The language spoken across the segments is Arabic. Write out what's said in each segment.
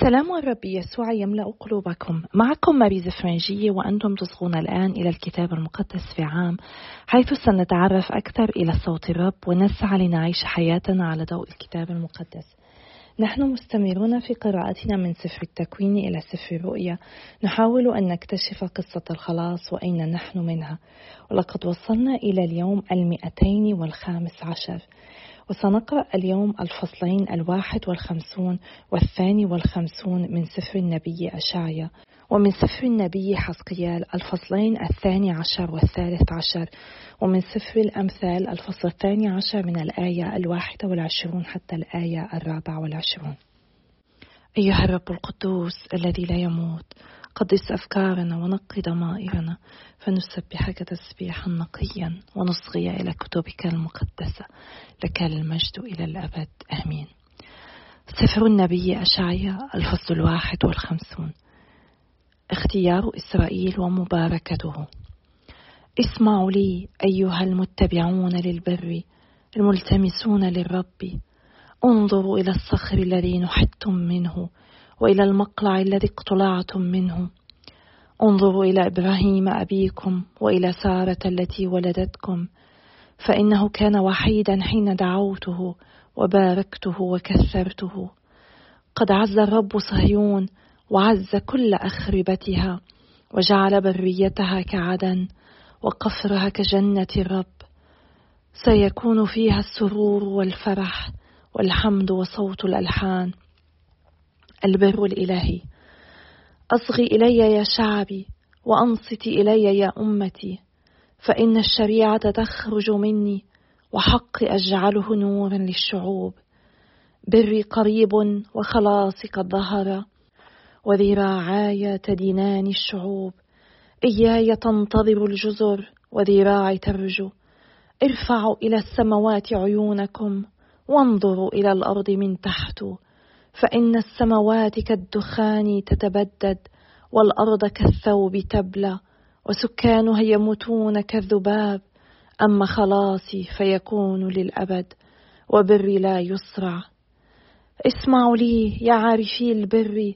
سلام الرب يسوع يملأ قلوبكم. معكم ماريز فرنجية وأنتم تصغون الآن إلى الكتاب المقدس في عام حيث سنتعرف أكثر إلى صوت الرب ونسعى لنعيش حياتنا على ضوء الكتاب المقدس. نحن مستمرون في قراءتنا من سفر التكوين إلى سفر الرؤيا. نحاول أن نكتشف قصة الخلاص وأين نحن منها. ولقد وصلنا إلى اليوم المئتين والخامس عشر. وسنقرأ اليوم الفصلين الواحد والخمسون والثاني والخمسون من سفر النبي أشعيا ومن سفر النبي حسقيال الفصلين الثاني عشر والثالث عشر ومن سفر الأمثال الفصل الثاني عشر من الآية الواحدة والعشرون حتى الآية الرابعة والعشرون. أيها الرب القدوس الذي لا يموت قدس أفكارنا ونقي ضمائرنا فنسبحك تسبيحا نقيا ونصغي إلى كتبك المقدسة لك المجد إلى الأبد. آمين. سفر النبي أشعيا الفصل الواحد والخمسون. اختيار إسرائيل ومباركته. اسمعوا لي أيها المتبعون للبر الملتمسون للرب. انظروا إلى الصخر الذي نحتم منه. وإلى المقلع الذي اقتلعتم منه. انظروا إلى إبراهيم أبيكم وإلى سارة التي ولدتكم فإنه كان وحيدا حين دعوته وباركته وكثرته. قد عز الرب صهيون وعز كل أخربتها وجعل بريتها كعدن وقفرها كجنة الرب. سيكون فيها السرور والفرح والحمد وصوت الألحان. البر الإلهي. أصغي إلي يا شعبي وأنصتي إلي يا أمتي فإن الشريعة تخرج مني وحقي أجعله نورا للشعوب. بري قريب وخلاصي قد ظهر وذراعاي تدينان الشعوب. إياي تنتظر الجزر وذراعي ترجو. ارفعوا إلى السماوات عيونكم وانظروا إلى الأرض من تحت. فإن السماوات كالدخان تتبدد والأرض كالثوب تبلى وسكانها يموتون كالذباب أما خلاصي فيكون للأبد وبري لا يسرع. اسمعوا لي يا عارفي البر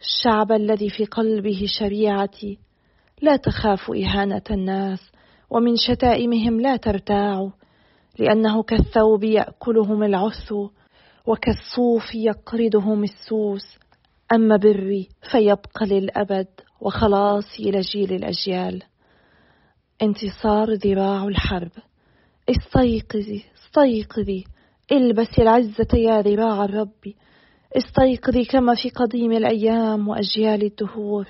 الشعب الذي في قلبه شريعتي. لا تخافوا إهانة الناس ومن شتائمهم لا ترتاعوا لأنه كالثوب يأكلهم العث وكالصوف يقرضهم السوس أما بري فيبقى للأبد وخلاصي إلى جيل الأجيال انتصار ذراع الحرب. استيقظي استيقظي. البسي العزة يا ذراع الرب. استيقظي كما في قديم الأيام وأجيال الدهور.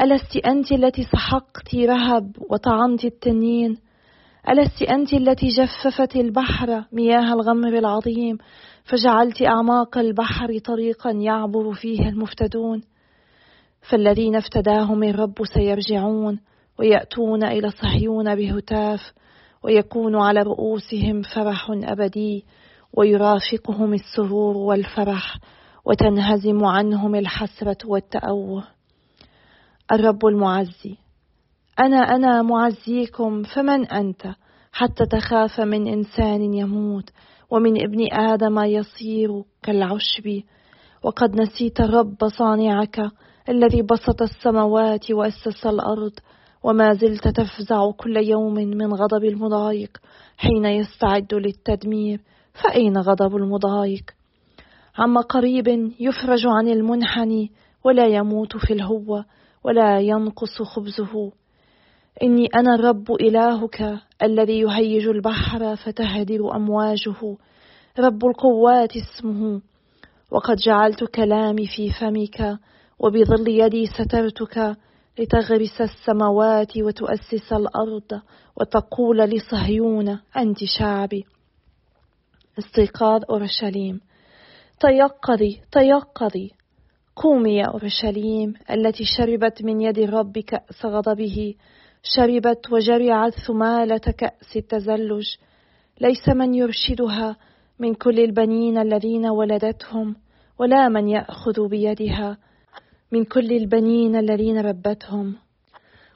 ألست أنت التي سحقت رهب وطعنت التنين؟ ألست أنت التي جففت البحر مياه الغمر العظيم فجعلت أعماق البحر طريقا يعبر فيه المفتدون؟ فالذين افتداهم الرب سيرجعون ويأتون إلى صهيون بهتاف ويكون على رؤوسهم فرح أبدي ويرافقهم السرور والفرح وتنهزم عنهم الحسرة والتأوه الرب المعزي. أنا أنا معزيكم فمن أنت؟ حتى تخاف من إنسان يموت ومن ابن آدم يصير كالعشب. وقد نسيت الرب صانعك الذي بسط السماوات وأسس الأرض وما زلت تفزع كل يوم من غضب المضايق حين يستعد للتدمير. فأين غضب المضايق؟ عما قريب يفرج عن المنحني ولا يموت في الهوة ولا ينقص خبزه. إني أنا الرب إلهك الذي يهيج البحر فتهدر أمواجه. رب القوات اسمه. وقد جعلت كلامي في فمك وبظل يدي سترتك لتغرس السماوات وتؤسس الأرض وتقول لصهيون أنت شعبي. استيقاظ أورشليم. تيقظي تيقظي. قومي يا أورشليم التي شربت من يد الرب كأس غضبه شربت وجرعت ثمالة كأس التزلج. ليس من يرشدها من كل البنين الذين ولدتهم ولا من يأخذ بيدها من كل البنين الذين ربتهم.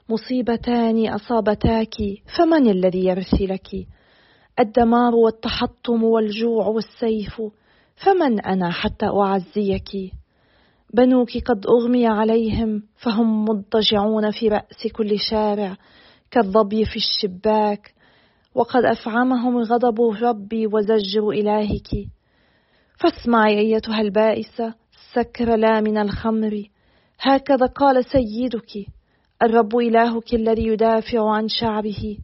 مصيبتان أصابتاك فمن الذي يرثي لك الدمار والتحطم والجوع والسيف فمن أنا حتى أعزيك؟ بنوك قد أغمي عليهم فهم مضطجعون في رأس كل شارع كالظبي في الشباك. وقد أفعمهم غضب ربي وزجر إلهك. فاسمعي أيتها البائسة سكر لا من الخمر. هكذا قال سيدك الرب إلهك الذي يدافع عن شعبه.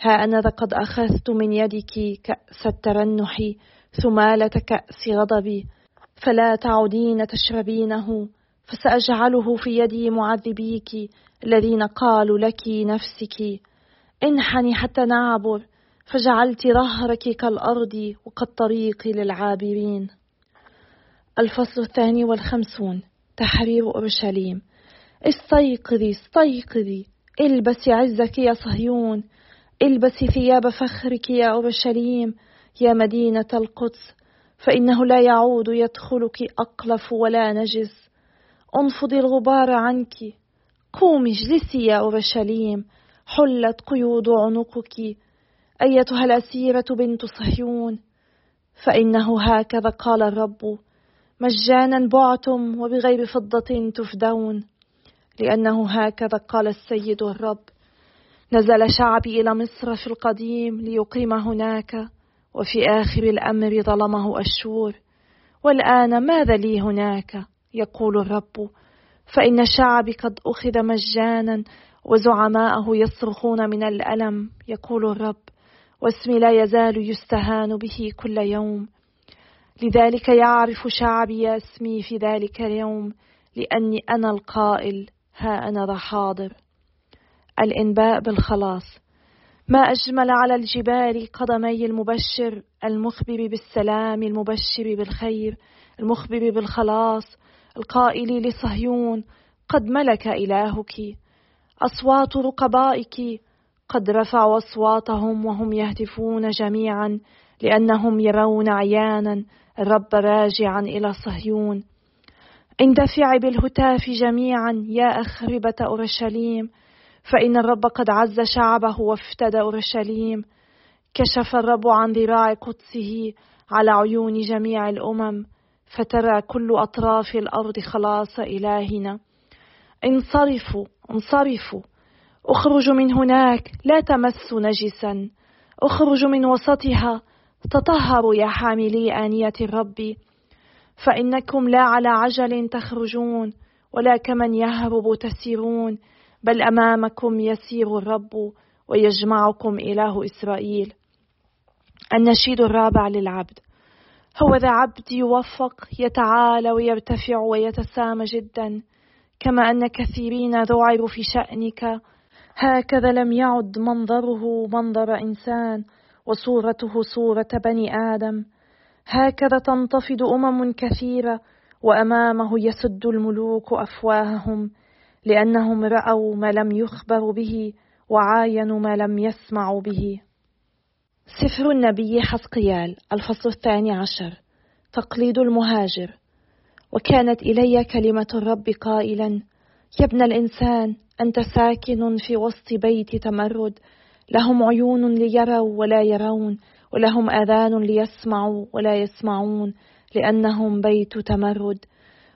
ها أنا قد أخذت من يدك كأس الترنح ثمالة كأس غضبي. فلا تعودين تشربينه فسأجعله في يدي معذبيك الذين قالوا لك نفسك انحني حتى نعبر فجعلت ظهرك كالأرض وكالطريق للعابرين. الفصل الثاني والخمسون تحرير أورشليم. استيقظي استيقظي البسي عزك يا صهيون البسي ثياب فخرك يا أورشليم يا مدينة القدس. فإنه لا يعود يدخلك أقلف ولا نجس. انفضي الغبار عنك. قومي اجلسي يا أورشليم. حلت قيود عنقك. أيتها الأسيرة بنت صهيون؟ فإنه هكذا قال الرب. مجانا بعتم وبغير فضة تفدون. لأنه هكذا قال السيد الرب. نزل شعبي إلى مصر في القديم ليقيم هناك. وفي آخر الأمر ظلمه أشور والآن ماذا لي هناك؟ يقول الرب فإن شعبي قد أخذ مجانا وزعماءه يصرخون من الألم يقول الرب واسمي لا يزال يستهان به كل يوم. لذلك يعرف شعبي اسمي في ذلك اليوم لأني أنا القائل ها أنا ذا حاضر. الإنباء بالخلاص. ما أجمل على الجبال قدمي المبشر المخبر بالسلام المبشر بالخير المخبر بالخلاص القائل لصهيون قد ملك إلهك. أصوات رقبائك قد رفعوا أصواتهم وهم يهتفون جميعا لأنهم يرون عيانا الرب راجعا إلى صهيون. اندفعي بالهتاف جميعا يا أخربة أورشليم. فإن الرب قد عز شعبه وافتدى أورشليم كشف الرب عن ذراع قدسه على عيون جميع الأمم فترى كل أطراف الأرض خلاص إلهنا. انصرفوا انصرفوا. اخرجوا من هناك لا تمسوا نجسا. اخرجوا من وسطها تطهروا يا حاملي آنية الرب. فإنكم لا على عجل تخرجون ولا كمن يهرب تسيرون. بل أمامكم يسير الرب ويجمعكم إله إسرائيل. النشيد الرابع للعبد. هو ذا عبد يوفق يتعالى ويرتفع ويتسامى جدا. كما أن كثيرين ذعروا في شأنك. هكذا لم يعد منظره منظر إنسان وصورته صورة بني آدم. هكذا تنتفض أمم كثيرة وأمامه يسد الملوك أفواههم. لأنهم رأوا ما لم يخبروا به وعاينوا ما لم يسمعوا به. سفر النبي حسقيال الفصل الثاني عشر. تقليد المهاجر. وكانت إلي كلمة الرب قائلا يا ابن الإنسان أنت ساكن في وسط بيت تمرد. لهم عيون ليروا ولا يرون ولهم آذان ليسمعوا ولا يسمعون لأنهم بيت تمرد.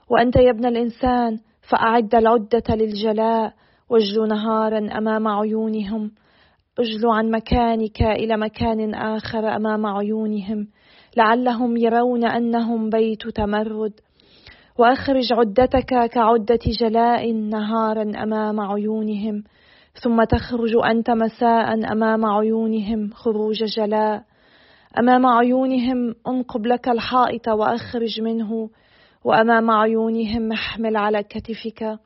وأنت يا ابن الإنسان فأعد العدة للجلاء واجل نهارا أمام عيونهم. أجل عن مكانك إلى مكان آخر أمام عيونهم. لعلهم يرون أنهم بيت تمرد. وأخرج عدتك كعدة جلاء نهارا أمام عيونهم. ثم تخرج أنت مساء أمام عيونهم خروج جلاء. أمام عيونهم انقب لك الحائط وأخرج منه. وأمام عيونهم احمل على كتفك.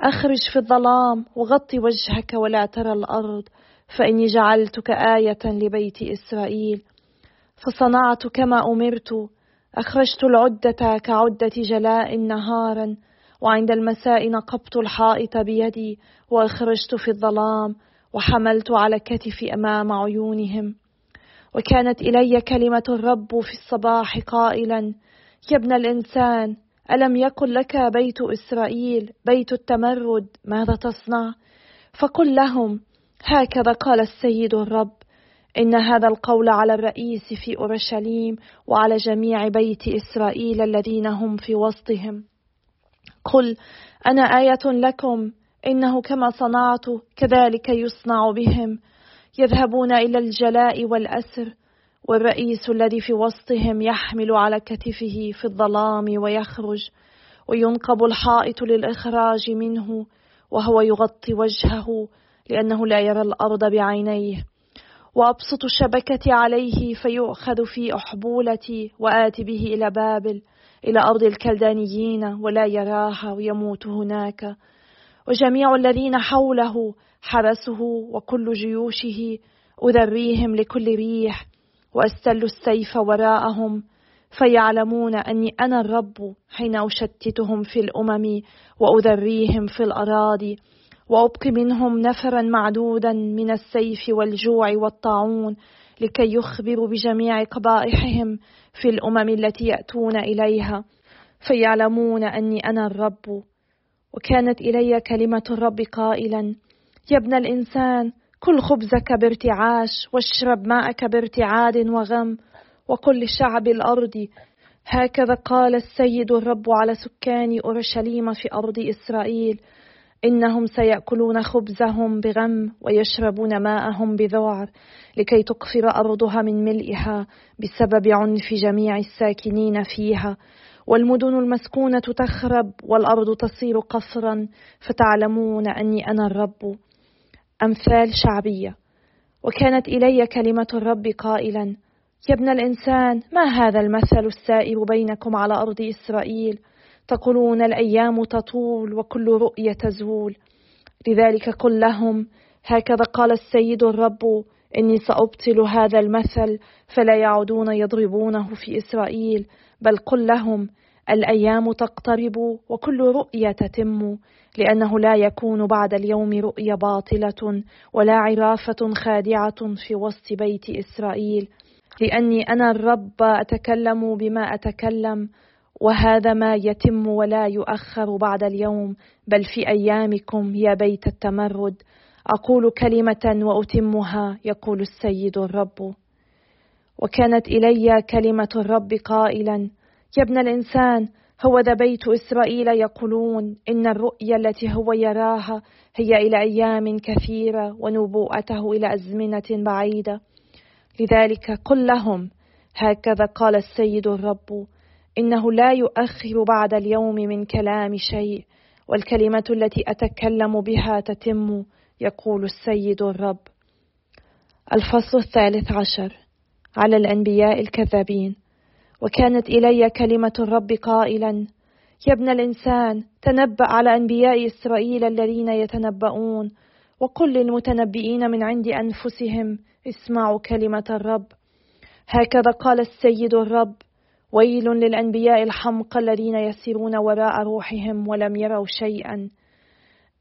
أخرج في الظلام وغطي وجهك ولا ترى الأرض فإني جعلتك آية لبيت إسرائيل. فصنعت كما أمرت أخرجت العدة كعدة جلاء نهارا وعند المساء نقبت الحائط بيدي وأخرجت في الظلام وحملت على كتفي أمام عيونهم. وكانت إلي كلمة الرب في الصباح قائلا يا ابن الإنسان ألم يكن لك بيت إسرائيل بيت التمرد ماذا تصنع؟ فقل لهم هكذا قال السيد الرب إن هذا القول على الرئيس في أورشليم وعلى جميع بيت إسرائيل الذين هم في وسطهم. قل أنا آية لكم إنه كما صنعت كذلك يصنع بهم يذهبون إلى الجلاء والأسر والرئيس الذي في وسطهم يحمل على كتفه في الظلام ويخرج وينقب الحائط للإخراج منه وهو يغطي وجهه لأنه لا يرى الأرض بعينيه. وأبسط الشبكة عليه فيؤخذ في أحبولتي وآتي به إلى بابل إلى أرض الكلدانيين ولا يراها ويموت هناك. وجميع الذين حوله حرسه وكل جيوشه أذريهم لكل ريح. وأستل السيف وراءهم فيعلمون أني أنا الرب حين أشتتهم في الأمم وأذريهم في الأراضي وأبقي منهم نفرا معدودا من السيف والجوع والطاعون لكي يخبروا بجميع قبائحهم في الأمم التي يأتون إليها فيعلمون أني أنا الرب. وكانت إلي كلمة الرب قائلا يا ابن الإنسان كل خبزك بارتعاش واشرب ماءك بارتعاد وغم وقل لشعب الأرض. هكذا قال السيد الرب على سكان أورشليم في أرض إسرائيل إنهم سيأكلون خبزهم بغم ويشربون ماءهم بذعر لكي تقفر أرضها من ملئها بسبب عنف جميع الساكنين فيها. والمدن المسكونة تخرب والأرض تصير قصرا فتعلمون أني أنا الرب. أمثال شعبية. وكانت إلي كلمة الرب قائلا يا ابن الإنسان ما هذا المثل السائر بينكم على أرض إسرائيل؟ تقولون الأيام تطول وكل رؤية تزول. لذلك قل لهم هكذا قال السيد الرب إني سأبطل هذا المثل فلا يعودون يضربونه في إسرائيل. بل قل لهم الأيام تقترب وكل رؤية تتم لأنه لا يكون بعد اليوم رؤيا باطلة ولا عرافة خادعة في وسط بيت إسرائيل. لأني أنا الرب أتكلم بما أتكلم وهذا ما يتم ولا يؤخر بعد اليوم. بل في أيامكم يا بيت التمرد أقول كلمة وأتمها يقول السيد الرب. وكانت إلي كلمة الرب قائلا يا ابن الإنسان هو ذا بيت إسرائيل يقولون إن الرؤيا التي هو يراها هي إلى أيام كثيرة ونبوءته إلى أزمنة بعيدة. لذلك قل لهم هكذا قال السيد الرب إنه لا يؤخر بعد اليوم من كلام شيء والكلمة التي أتكلم بها تتم يقول السيد الرب. الفصل الثالث عشر على الأنبياء الكذابين. وكانت إلي كلمة الرب قائلا يا ابن الإنسان تنبأ على أنبياء إسرائيل الذين يتنبؤون وقل للمتنبئين من عند أنفسهم اسمعوا كلمة الرب. هكذا قال السيد الرب ويل للأنبياء الحمقى الذين يسيرون وراء روحهم ولم يروا شيئا.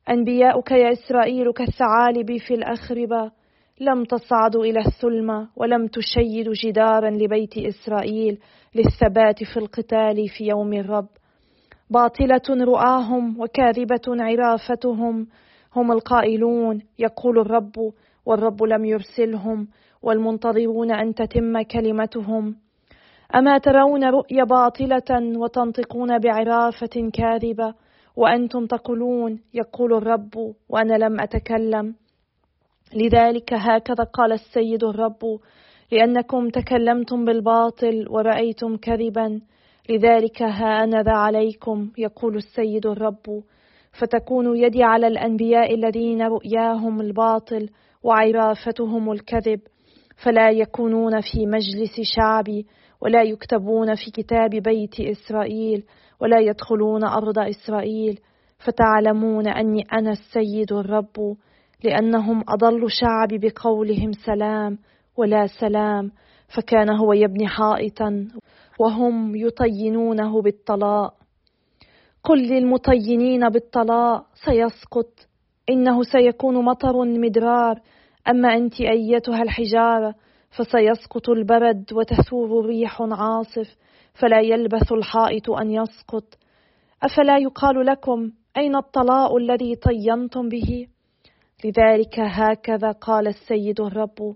أنبياؤك يا إسرائيل كالثعالب في الأخربة لم تصعدوا إلى الثلمة ولم تشيدوا جدارا لبيت إسرائيل للثبات في القتال في يوم الرب. باطلة رؤاهم وكاذبة عرافتهم هم القائلون يقول الرب والرب لم يرسلهم والمنتظرون أن تتم كلمتهم. أما ترون رؤيا باطلة وتنطقون بعرافة كاذبة وأنتم تقولون يقول الرب وأنا لم أتكلم. لذلك هكذا قال السيد الرب لأنكم تكلمتم بالباطل ورأيتم كذبا لذلك ها أنا ذا عليكم يقول السيد الرب. فتكون يدي على الأنبياء الذين رؤياهم الباطل وعرافتهم الكذب. فلا يكونون في مجلس شعبي ولا يكتبون في كتاب بيت إسرائيل ولا يدخلون أرض إسرائيل. فتعلمون أني أنا السيد الرب. لأنهم أضلوا شعبي بقولهم سلام ولا سلام فكان هو يبني حائطا وهم يطينونه بالطلاء. قل للمطينين بالطلاء سيسقط. إنه سيكون مطر مدرار. أما أنت أيتها الحجارة فسيسقط البرد وتثور ريح عاصف فلا يلبث الحائط أن يسقط. أفلا يقال لكم أين الطلاء الذي طينتم به؟ لذلك هكذا قال السيد الرب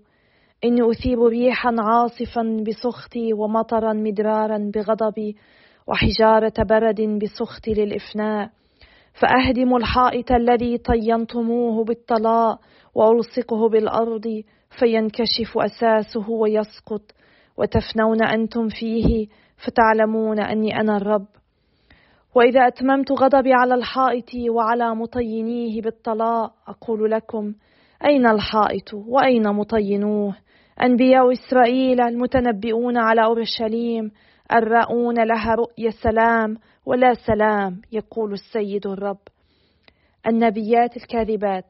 إني أثيب ريحا عاصفا بسخطي ومطرا مدرارا بغضبي وحجارة برد بسخط للإفناء فأهدم الحائط الذي طينتموه بالطلاء وألصقه بالأرض فينكشف أساسه ويسقط وتفنون أنتم فيه فتعلمون أني أنا الرب. وإذا أتممت غضبي على الحائط وعلى مطينيه بالطلاء أقول لكم أين الحائط وأين مطينوه؟ أنبياء إسرائيل المتنبئون على أورشليم الرؤون لها رؤيا سلام ولا سلام يقول السيد الرب. النبيات الكاذبات.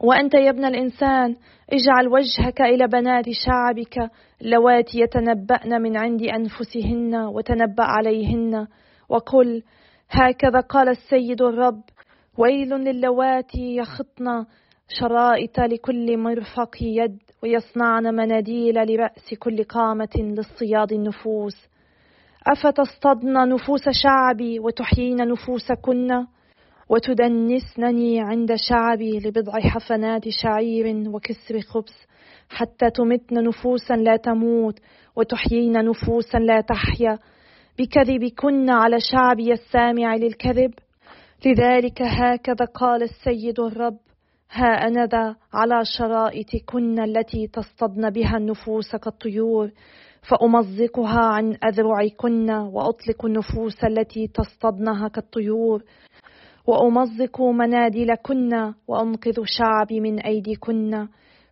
وأنت يا ابن الإنسان اجعل وجهك إلى بنات شعبك اللواتي يتنبأن من عند أنفسهن وتنبأ عليهن. وقل هكذا قال السيد الرب ويل للواتي يخطن شرائط لكل مرفق يد ويصنعن مناديل لرأس كل قامة لاصطياد النفوس. أفتصطدن نفوس شعبي وتحيين نفوسكن وتدنسنني عند شعبي لبضع حفنات شعير وكسر خبز حتى تمتن نفوسا لا تموت وتحيين نفوسا لا تحيا. بكذبكن على شعبي السامع للكذب. لذلك هكذا قال السيد الرب ها أنا ذا على شرائطكن التي تصطدن بها النفوس كالطيور فأمزقها عن أذرعكن وأطلق النفوس التي تصطدنها كالطيور. وأمزق منادلكن وأنقذ شعبي من أيديكن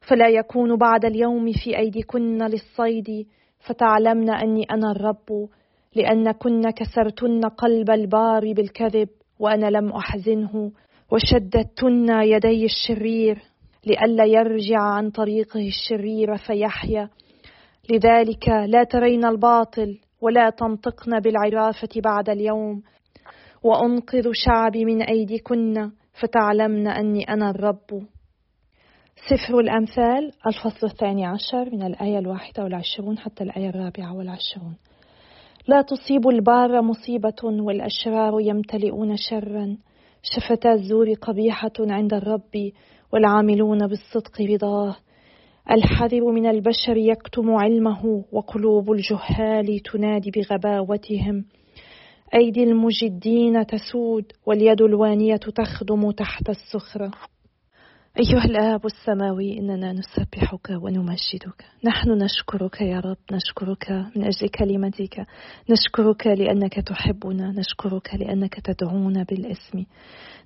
فلا يكون بعد اليوم في أيديكن للصيد فتعلمن أني أنا الرب لأنكن كسرتن قلب البار بالكذب وأنا لم أحزنه وشددتن يدي الشرير لئلا يرجع عن طريقه الشرير فيحيا. لذلك لا ترين الباطل ولا تنطقن بالعرافة بعد اليوم. وأنقذ شعبي من أيديكن فتعلمن أني أنا الرب. سفر الأمثال الفصل الثاني عشر من الآية الواحدة والعشرون حتى الآية الرابعة والعشرون. لا تصيب البار مصيبة والأشرار يمتلئون شرا. شفتا الزور قبيحة عند الرب والعاملون بالصدق رضاه. الحذر من البشر يكتم علمه وقلوب الجهال تنادي بغباوتهم. أيدي المجدين تسود واليد الوانية تخدم تحت السخرة أيها الآب السماوي إننا نسبحك ونمجدك. نحن نشكرك يا رب نشكرك من أجل كلمتك. نشكرك لأنك تحبنا نشكرك لأنك تدعونا بالاسم.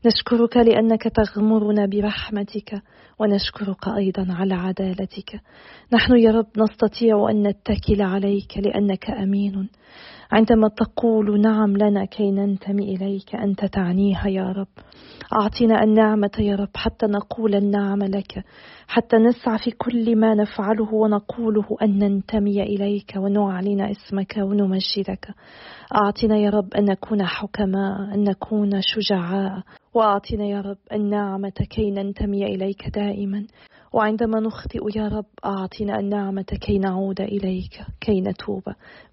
نشكرك لأنك تغمرنا برحمتك ونشكرك أيضا على عدالتك. نحن يا رب نستطيع أن نتكل عليك لأنك أمين. عندما تقول نعم لنا كي ننتمي إليك أنت تعنيها يا رب. أعطنا النعمة يا رب حتى نقول النعم لك حتى نسعى في كل ما نفعله ونقوله أن ننتمي إليك ونعلن اسمك ونمجدك. أعطنا يا رب أن نكون حكماء أن نكون شجعاء. وأعطنا يا رب النعمة كي ننتمي إليك دائما. وعندما نخطئ يا رب أعطنا النعمة كي نعود إليك كي نتوب.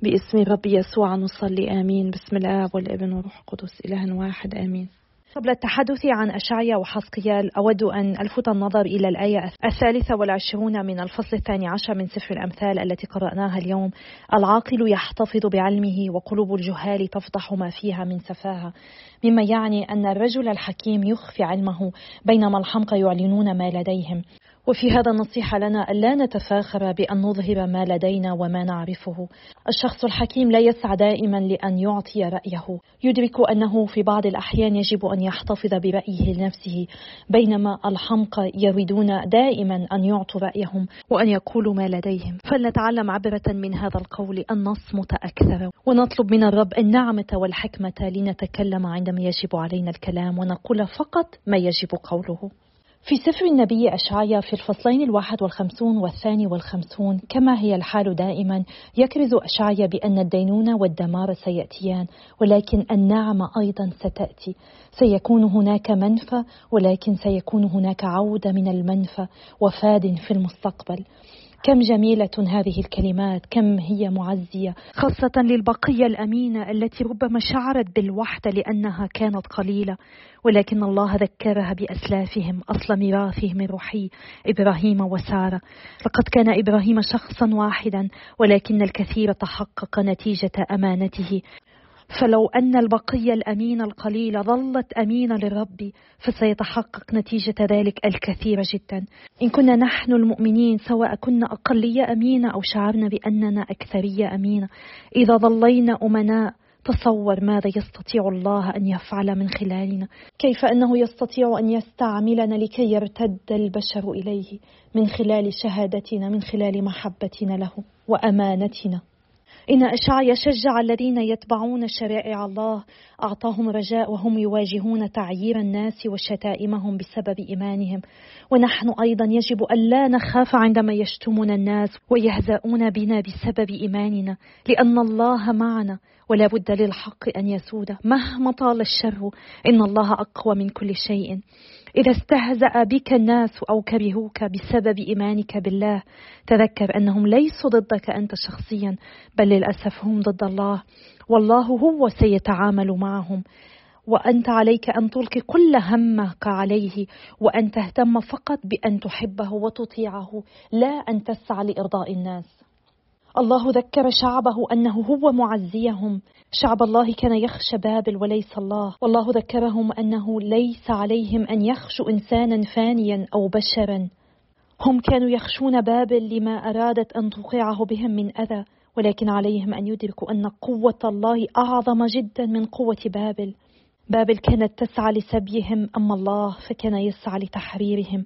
باسم رب يسوع نصلي آمين. بسم الآب والابن والروح القدس إله واحد آمين. قبل التحدث عن أشعيا وحسقيال أود أن ألفت النظر إلى الآية الثالثة والعشرون من الفصل الثاني عشر من سفر الأمثال التي قرأناها اليوم. العاقل يحتفظ بعلمه وقلوب الجهال تفضح ما فيها من سفاهة. مما يعني أن الرجل الحكيم يخفي علمه بينما الحمقى يعلنون ما لديهم. وفي هذا النصيحة لنا ألا نتفاخر بأن نظهر ما لدينا وما نعرفه. الشخص الحكيم لا يسعى دائما لأن يعطي رأيه. يدرك أنه في بعض الأحيان يجب أن يحتفظ برأيه لنفسه بينما الحمقى يريدون دائما أن يعطوا رأيهم وأن يقولوا ما لديهم. فلنتعلم عبرة من هذا القول أن نصمت أكثر. ونطلب من الرب النعمة والحكمة لنتكلم عندما يجب علينا الكلام ونقول فقط ما يجب قوله. في سفر النبي أشعيا في الفصلين الواحد والخمسون والثاني والخمسون كما هي الحال دائما يكرز أشعيا بأن الدينونة والدمار سيأتيان ولكن النعمة أيضا ستأتي. سيكون هناك منفى ولكن سيكون هناك عودة من المنفى وفاد في المستقبل. كم جميلة هذه الكلمات كم هي معزية. خاصة للبقية الأمينة التي ربما شعرت بالوحدة لأنها كانت قليلة. ولكن الله ذكرها بأسلافهم أصل ميراثهم الروحي إبراهيم وسارة. لقد كان إبراهيم شخصا واحدا ولكن الكثير تحقق نتيجة أمانته. فلو أن البقية الأمينة القليلة ظلت أمينة للرب فسيتحقق نتيجة ذلك الكثير جدا. إن كنا نحن المؤمنين سواء كنا أقلية أمينة أو شعرنا بأننا أكثرية أمينة إذا ظلينا أمناء تصور ماذا يستطيع الله أن يفعل من خلالنا؟ كيف أنه يستطيع أن يستعملنا لكي يرتد البشر إليه من خلال شهادتنا من خلال محبتنا له وأمانتنا؟ إن أشعيا شجع الذين يتبعون شرائع الله. أعطاهم رجاء وهم يواجهون تعيير الناس وشتائمهم بسبب إيمانهم. ونحن أيضا يجب أن لا نخاف عندما يشتمنا الناس ويهزؤون بنا بسبب إيماننا لأن الله معنا ولا بد للحق أن يسود. مهما طال الشر إن الله أقوى من كل شيء. إذا استهزأ بك الناس أو كرهوك بسبب إيمانك بالله تذكر أنهم ليسوا ضدك أنت شخصيا بل للأسف هم ضد الله. والله هو سيتعامل معهم. وأنت عليك أن تلقي كل همك عليه وأن تهتم فقط بأن تحبه وتطيعه لا أن تسعى لإرضاء الناس. الله ذكر شعبه أنه هو معزيهم. شعب الله كان يخشى بابل وليس الله. والله ذكرهم أنه ليس عليهم أن يخشوا إنسانا فانيا أو بشرا. هم كانوا يخشون بابل لما أرادت أن توقعه بهم من أذى ولكن عليهم أن يدركوا أن قوة الله أعظم جدا من قوة بابل. بابل كانت تسعى لسبيهم أما الله فكان يسعى لتحريرهم.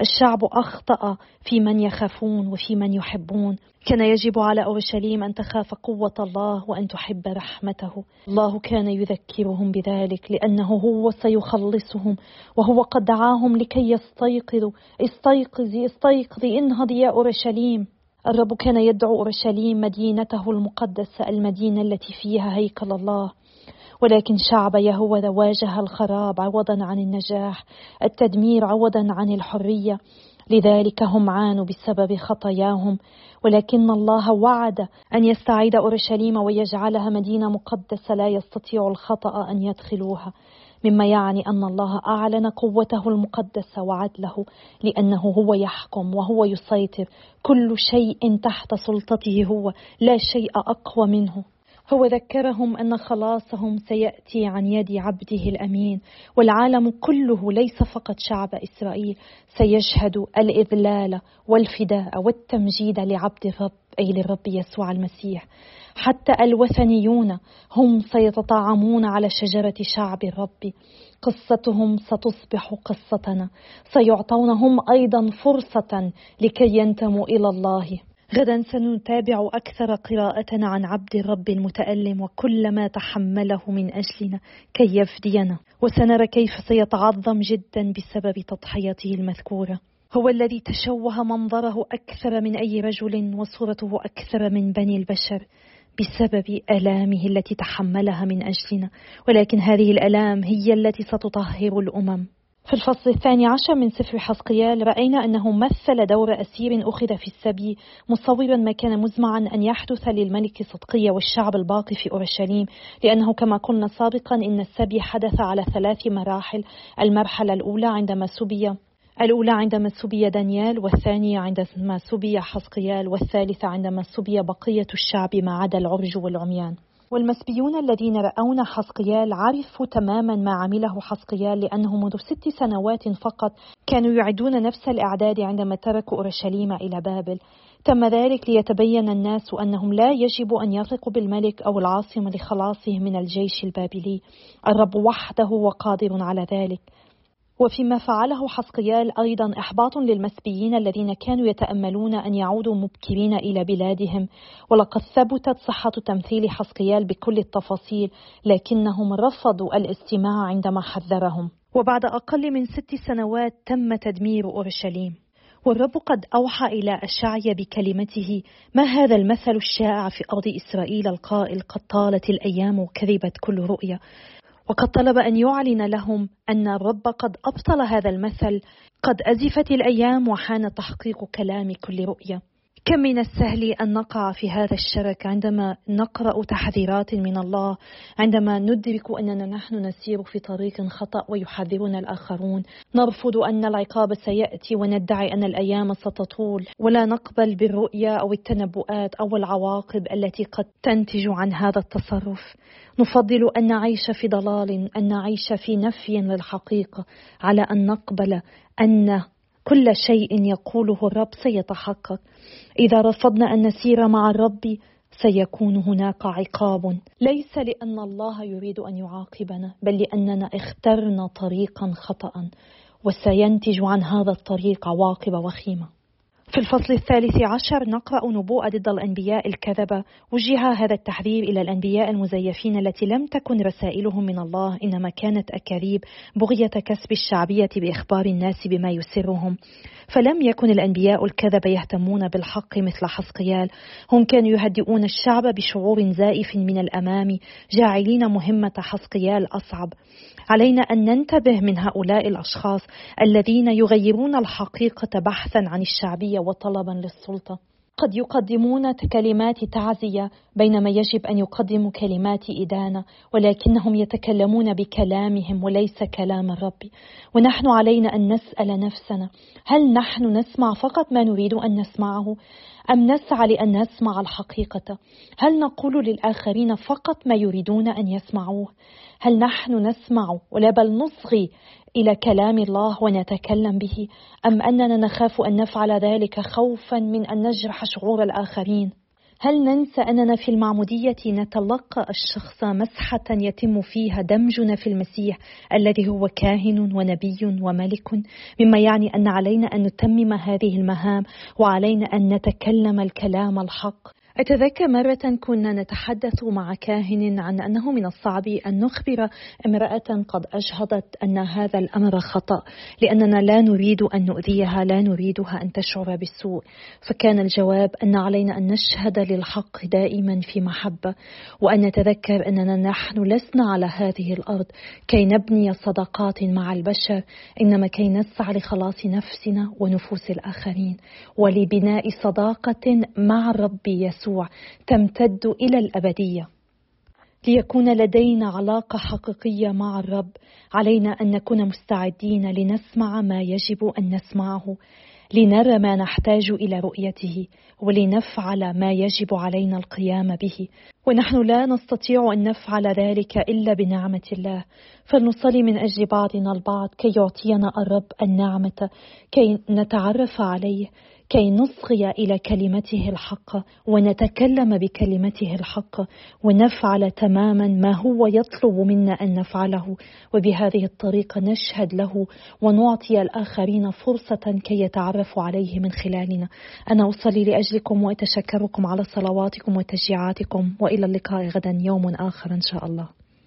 الشعب أخطأ في من يخافون وفي من يحبون. كان يجب على أورشليم أن تخاف قوة الله وأن تحب رحمته. الله كان يذكرهم بذلك لأنه هو سيخلصهم وهو قد دعاهم لكي يستيقظوا. استيقظي استيقظي انهضي يا أورشليم. الرب كان يدعو أورشليم مدينته المقدسة المدينة التي فيها هيكل الله. ولكن شعب يهوذا واجه الخراب عوضا عن النجاح التدمير عوضا عن الحرية. لذلك هم عانوا بسبب خطاياهم. ولكن الله وعد أن يستعيد أورشليم ويجعلها مدينة مقدسة لا يستطيع الخطأ أن يدخلوها. مما يعني أن الله أعلن قوته المقدسة وعدله لأنه هو يحكم وهو يسيطر. كل شيء تحت سلطته هو لا شيء أقوى منه. هو ذكرهم أن خلاصهم سيأتي عن يد عبده الأمين والعالم كله ليس فقط شعب إسرائيل سيشهد الإذلال والفداء والتمجيد لعبد الرب أي للرب يسوع المسيح. حتى الوثنيون هم سيتطعمون على شجرة شعب الرب. قصتهم ستصبح قصتنا. سيعطون هم أيضا فرصة لكي ينتموا إلى الله. غدا سنتابع أكثر قراءة عن عبد الرب المتألم وكل ما تحمله من أجلنا كي يفدينا. وسنرى كيف سيتعظم جدا بسبب تضحيته المذكورة. هو الذي تشوه منظره أكثر من أي رجل وصورته أكثر من بني البشر بسبب آلامه التي تحملها من أجلنا. ولكن هذه الآلام هي التي ستطهر الأمم. في الفصل الثاني عشر من سفر حسقيال رأينا أنه مثل دور أسير أخذ في السبي مصورا ما كان مزمعا أن يحدث للملك صدقية والشعب الباقي في أورشليم لأنه كما قلنا سابقا إن السبي حدث على ثلاث مراحل المرحلة الأولى عندما سبي الأولى عندما سبي دانيال والثانية عندما سبي حسقيال والثالثة عندما سبي بقية الشعب ما عدا العرج والعميان. والمسبيون الذين رأوا حسقيال عرفوا تماما ما عمله حسقيال لأنه منذ ست سنوات فقط كانوا يعدون نفس الإعداد عندما تركوا أورشليم إلى بابل. تم ذلك ليتبين للناس أنهم لا يجب أن يثقوا بالملك أو العاصمة لخلاصهم من الجيش البابلي. الرب وحده وقادر على ذلك. وفيما فعله حسقيال أيضا إحباط للمسبيين الذين كانوا يتأملون أن يعودوا مبكرين إلى بلادهم. ولقد ثبتت صحة تمثيل حسقيال بكل التفاصيل لكنهم رفضوا الاستماع عندما حذرهم. وبعد أقل من ست سنوات تم تدمير أورشليم. والرب قد أوحى إلى أشعيا بكلمته ما هذا المثل الشائع في أرض إسرائيل القائل قد طالت الأيام وكذبت كل رؤيا وقد طلب أن يعلن لهم أن الرب قد أبطل هذا المثل قد أزفت الأيام وحان تحقيق كلام كل رؤية. كم من السهل أن نقع في هذا الشرك عندما نقرأ تحذيرات من الله عندما ندرك أننا نحن نسير في طريق خطأ ويحذرنا الآخرون. نرفض أن العقاب سيأتي وندعي أن الأيام ستطول. ولا نقبل بالرؤيا أو التنبؤات أو العواقب التي قد تنتج عن هذا التصرف. نفضل أن نعيش في ضلال أن نعيش في نفي للحقيقة على أن نقبل أن كل شيء يقوله الرب سيتحقق. إذا رفضنا أن نسير مع الرب سيكون هناك عقاب. ليس لأن الله يريد أن يعاقبنا بل لأننا اخترنا طريقا خطا وسينتج عن هذا الطريق عواقب وخيمة. في الفصل الثالث عشر نقرأ نبوءة ضد الأنبياء الكذبة وجه هذا التحذير إلى الأنبياء المزيفين التي لم تكن رسائلهم من الله إنما كانت أكاذيب بغية كسب الشعبية بإخبار الناس بما يسرهم. فلم يكن الأنبياء الكذبة يهتمون بالحق مثل حسقيال هم كانوا يهدئون الشعب بشعور زائف من الأمام جاعلين مهمة حسقيال أصعب. علينا أن ننتبه من هؤلاء الأشخاص الذين يغيرون الحقيقة بحثا عن وطلبا للسلطة. قد يقدمون كلمات تعزية بينما يجب أن يقدموا كلمات إدانة ولكنهم يتكلمون بكلامهم وليس كلام الرب. ونحن علينا أن نسأل نفسنا هل نحن نسمع فقط ما نريد أن نسمعه؟ أم نسعى لأن نسمع الحقيقة؟ هل نقول للآخرين فقط ما يريدون أن يسمعوه؟ هل نحن نسمع ولا بل نصغي إلى كلام الله ونتكلم به؟ أم أننا نخاف أن نفعل ذلك خوفا من أن نجرح شعور الآخرين؟ هل ننسى أننا في المعمودية نتلقى الشخص مسحة يتم فيها دمجنا في المسيح الذي هو كاهن ونبي وملك؟ مما يعني أن علينا أن نتمم هذه المهام وعلينا أن نتكلم الكلام الحق. أتذكر مرة كنا نتحدث مع كاهن عن أنه من الصعب أن نخبر امرأة قد أجهضت أن هذا الأمر خطأ لأننا لا نريد أن نؤذيها لا نريدها أن تشعر بالسوء. فكان الجواب أن علينا أن نشهد للحق دائما في محبة وأن نتذكر أننا نحن لسنا على هذه الأرض كي نبني صداقات مع البشر إنما كي نسعى لخلاص نفسنا ونفوس الآخرين. ولبناء صداقة مع الرب يسوع يسوع تمتد إلى الأبدية. ليكون لدينا علاقة حقيقية مع الرب علينا أن نكون مستعدين لنسمع ما يجب أن نسمعه لنرى ما نحتاج إلى رؤيته ولنفعل ما يجب علينا القيام به. ونحن لا نستطيع أن نفعل ذلك إلا بنعمة الله. فلنصلي من أجل بعضنا البعض كي يعطينا الرب النعمة كي نتعرف عليه كي نصغي إلى كلمته الحق ونتكلم بكلمته الحق ونفعل تماما ما هو يطلب منا أن نفعله. وبهذه الطريقة نشهد له ونعطي الآخرين فرصة كي يتعرفوا عليه من خلالنا. أنا أصلي لأجلكم وأتشكركم على صلواتكم وتشجيعاتكم. وإلى اللقاء غدا يوم آخر إن شاء الله.